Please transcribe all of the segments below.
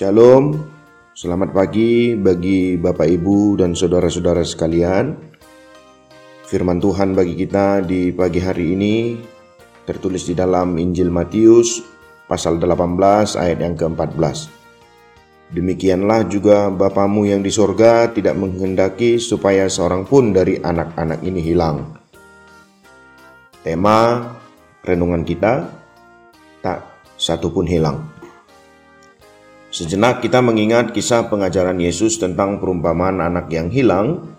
Shalom, selamat pagi bagi Bapak Ibu dan saudara-saudara sekalian. Firman Tuhan bagi kita di pagi hari ini tertulis di dalam Injil Matius pasal 18 ayat yang ke-14. Demikianlah juga Bapamu yang di sorga tidak menghendaki supaya seorang pun dari anak-anak ini hilang. Tema renungan kita, tak satu pun hilang. Sejenak kita mengingat kisah pengajaran Yesus tentang perumpamaan anak yang hilang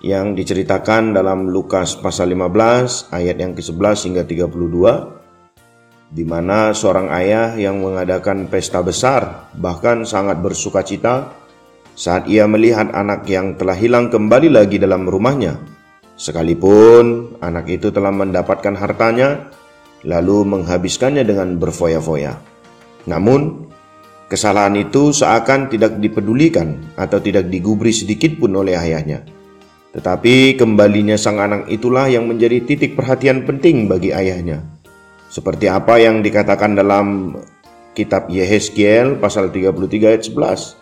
yang diceritakan dalam Lukas pasal 15 ayat yang ke-11 hingga 32 di mana seorang ayah yang mengadakan pesta besar bahkan sangat bersuka cita saat ia melihat anak yang telah hilang kembali lagi dalam rumahnya sekalipun anak itu telah mendapatkan hartanya lalu menghabiskannya dengan berfoya-foya. Namun, Kesalahan itu seakan tidak dipedulikan atau tidak digubri sedikit pun oleh ayahnya. Tetapi kembalinya sang anak itulah yang menjadi titik perhatian penting bagi ayahnya. Seperti apa yang dikatakan dalam kitab Yehezkiel pasal 33 ayat 11.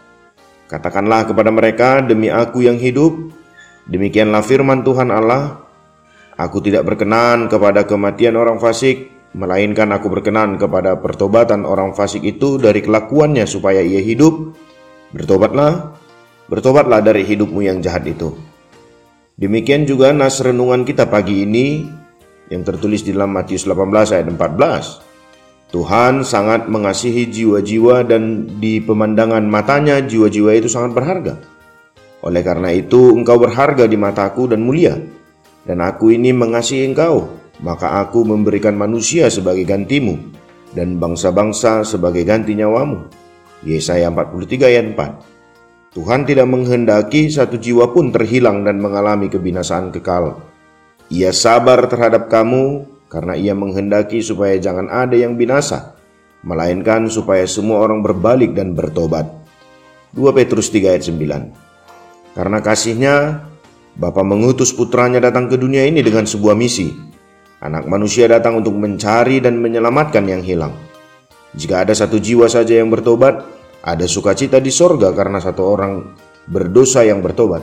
Katakanlah kepada mereka, demi aku yang hidup, demikianlah firman Tuhan Allah, aku tidak berkenan kepada kematian orang fasik, melainkan aku berkenan kepada pertobatan orang fasik itu dari kelakuannya supaya ia hidup. Bertobatlah, bertobatlah dari hidupmu yang jahat itu. Demikian juga nas renungan kita pagi ini yang tertulis di dalam Matius 18 ayat 14. Tuhan sangat mengasihi jiwa-jiwa dan di pemandangan matanya jiwa-jiwa itu sangat berharga. Oleh karena itu engkau berharga di mataku dan mulia. Dan aku ini mengasihi engkau maka aku memberikan manusia sebagai gantimu dan bangsa-bangsa sebagai ganti nyawamu. Yesaya 43 ayat 4. Tuhan tidak menghendaki satu jiwa pun terhilang dan mengalami kebinasaan kekal. Ia sabar terhadap kamu karena ia menghendaki supaya jangan ada yang binasa, melainkan supaya semua orang berbalik dan bertobat. 2 Petrus 3 ayat 9 Karena kasihnya, Bapa mengutus putranya datang ke dunia ini dengan sebuah misi, Anak manusia datang untuk mencari dan menyelamatkan yang hilang. Jika ada satu jiwa saja yang bertobat, ada sukacita di sorga karena satu orang berdosa yang bertobat.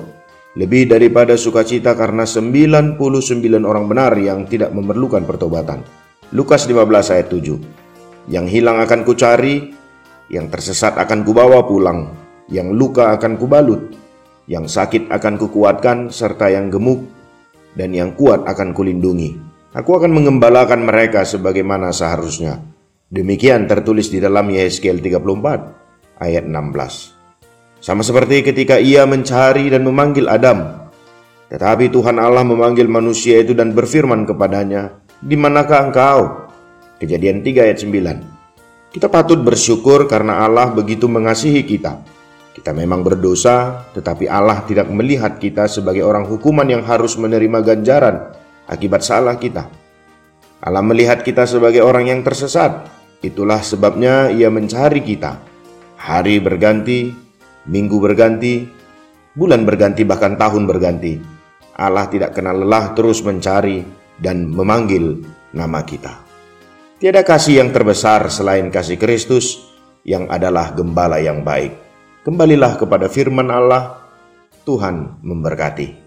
Lebih daripada sukacita karena 99 orang benar yang tidak memerlukan pertobatan. Lukas 15 ayat 7 Yang hilang akan kucari, yang tersesat akan kubawa pulang, yang luka akan kubalut, yang sakit akan kukuatkan, serta yang gemuk dan yang kuat akan kulindungi. Aku akan mengembalakan mereka sebagaimana seharusnya. Demikian tertulis di dalam Yeskel 34 ayat 16. Sama seperti ketika ia mencari dan memanggil Adam. Tetapi Tuhan Allah memanggil manusia itu dan berfirman kepadanya, "Di manakah engkau?" Kejadian 3 ayat 9. Kita patut bersyukur karena Allah begitu mengasihi kita. Kita memang berdosa, tetapi Allah tidak melihat kita sebagai orang hukuman yang harus menerima ganjaran akibat salah kita. Allah melihat kita sebagai orang yang tersesat. Itulah sebabnya ia mencari kita. Hari berganti, minggu berganti, bulan berganti bahkan tahun berganti. Allah tidak kenal lelah terus mencari dan memanggil nama kita. Tiada kasih yang terbesar selain kasih Kristus yang adalah gembala yang baik. Kembalilah kepada firman Allah, Tuhan memberkati.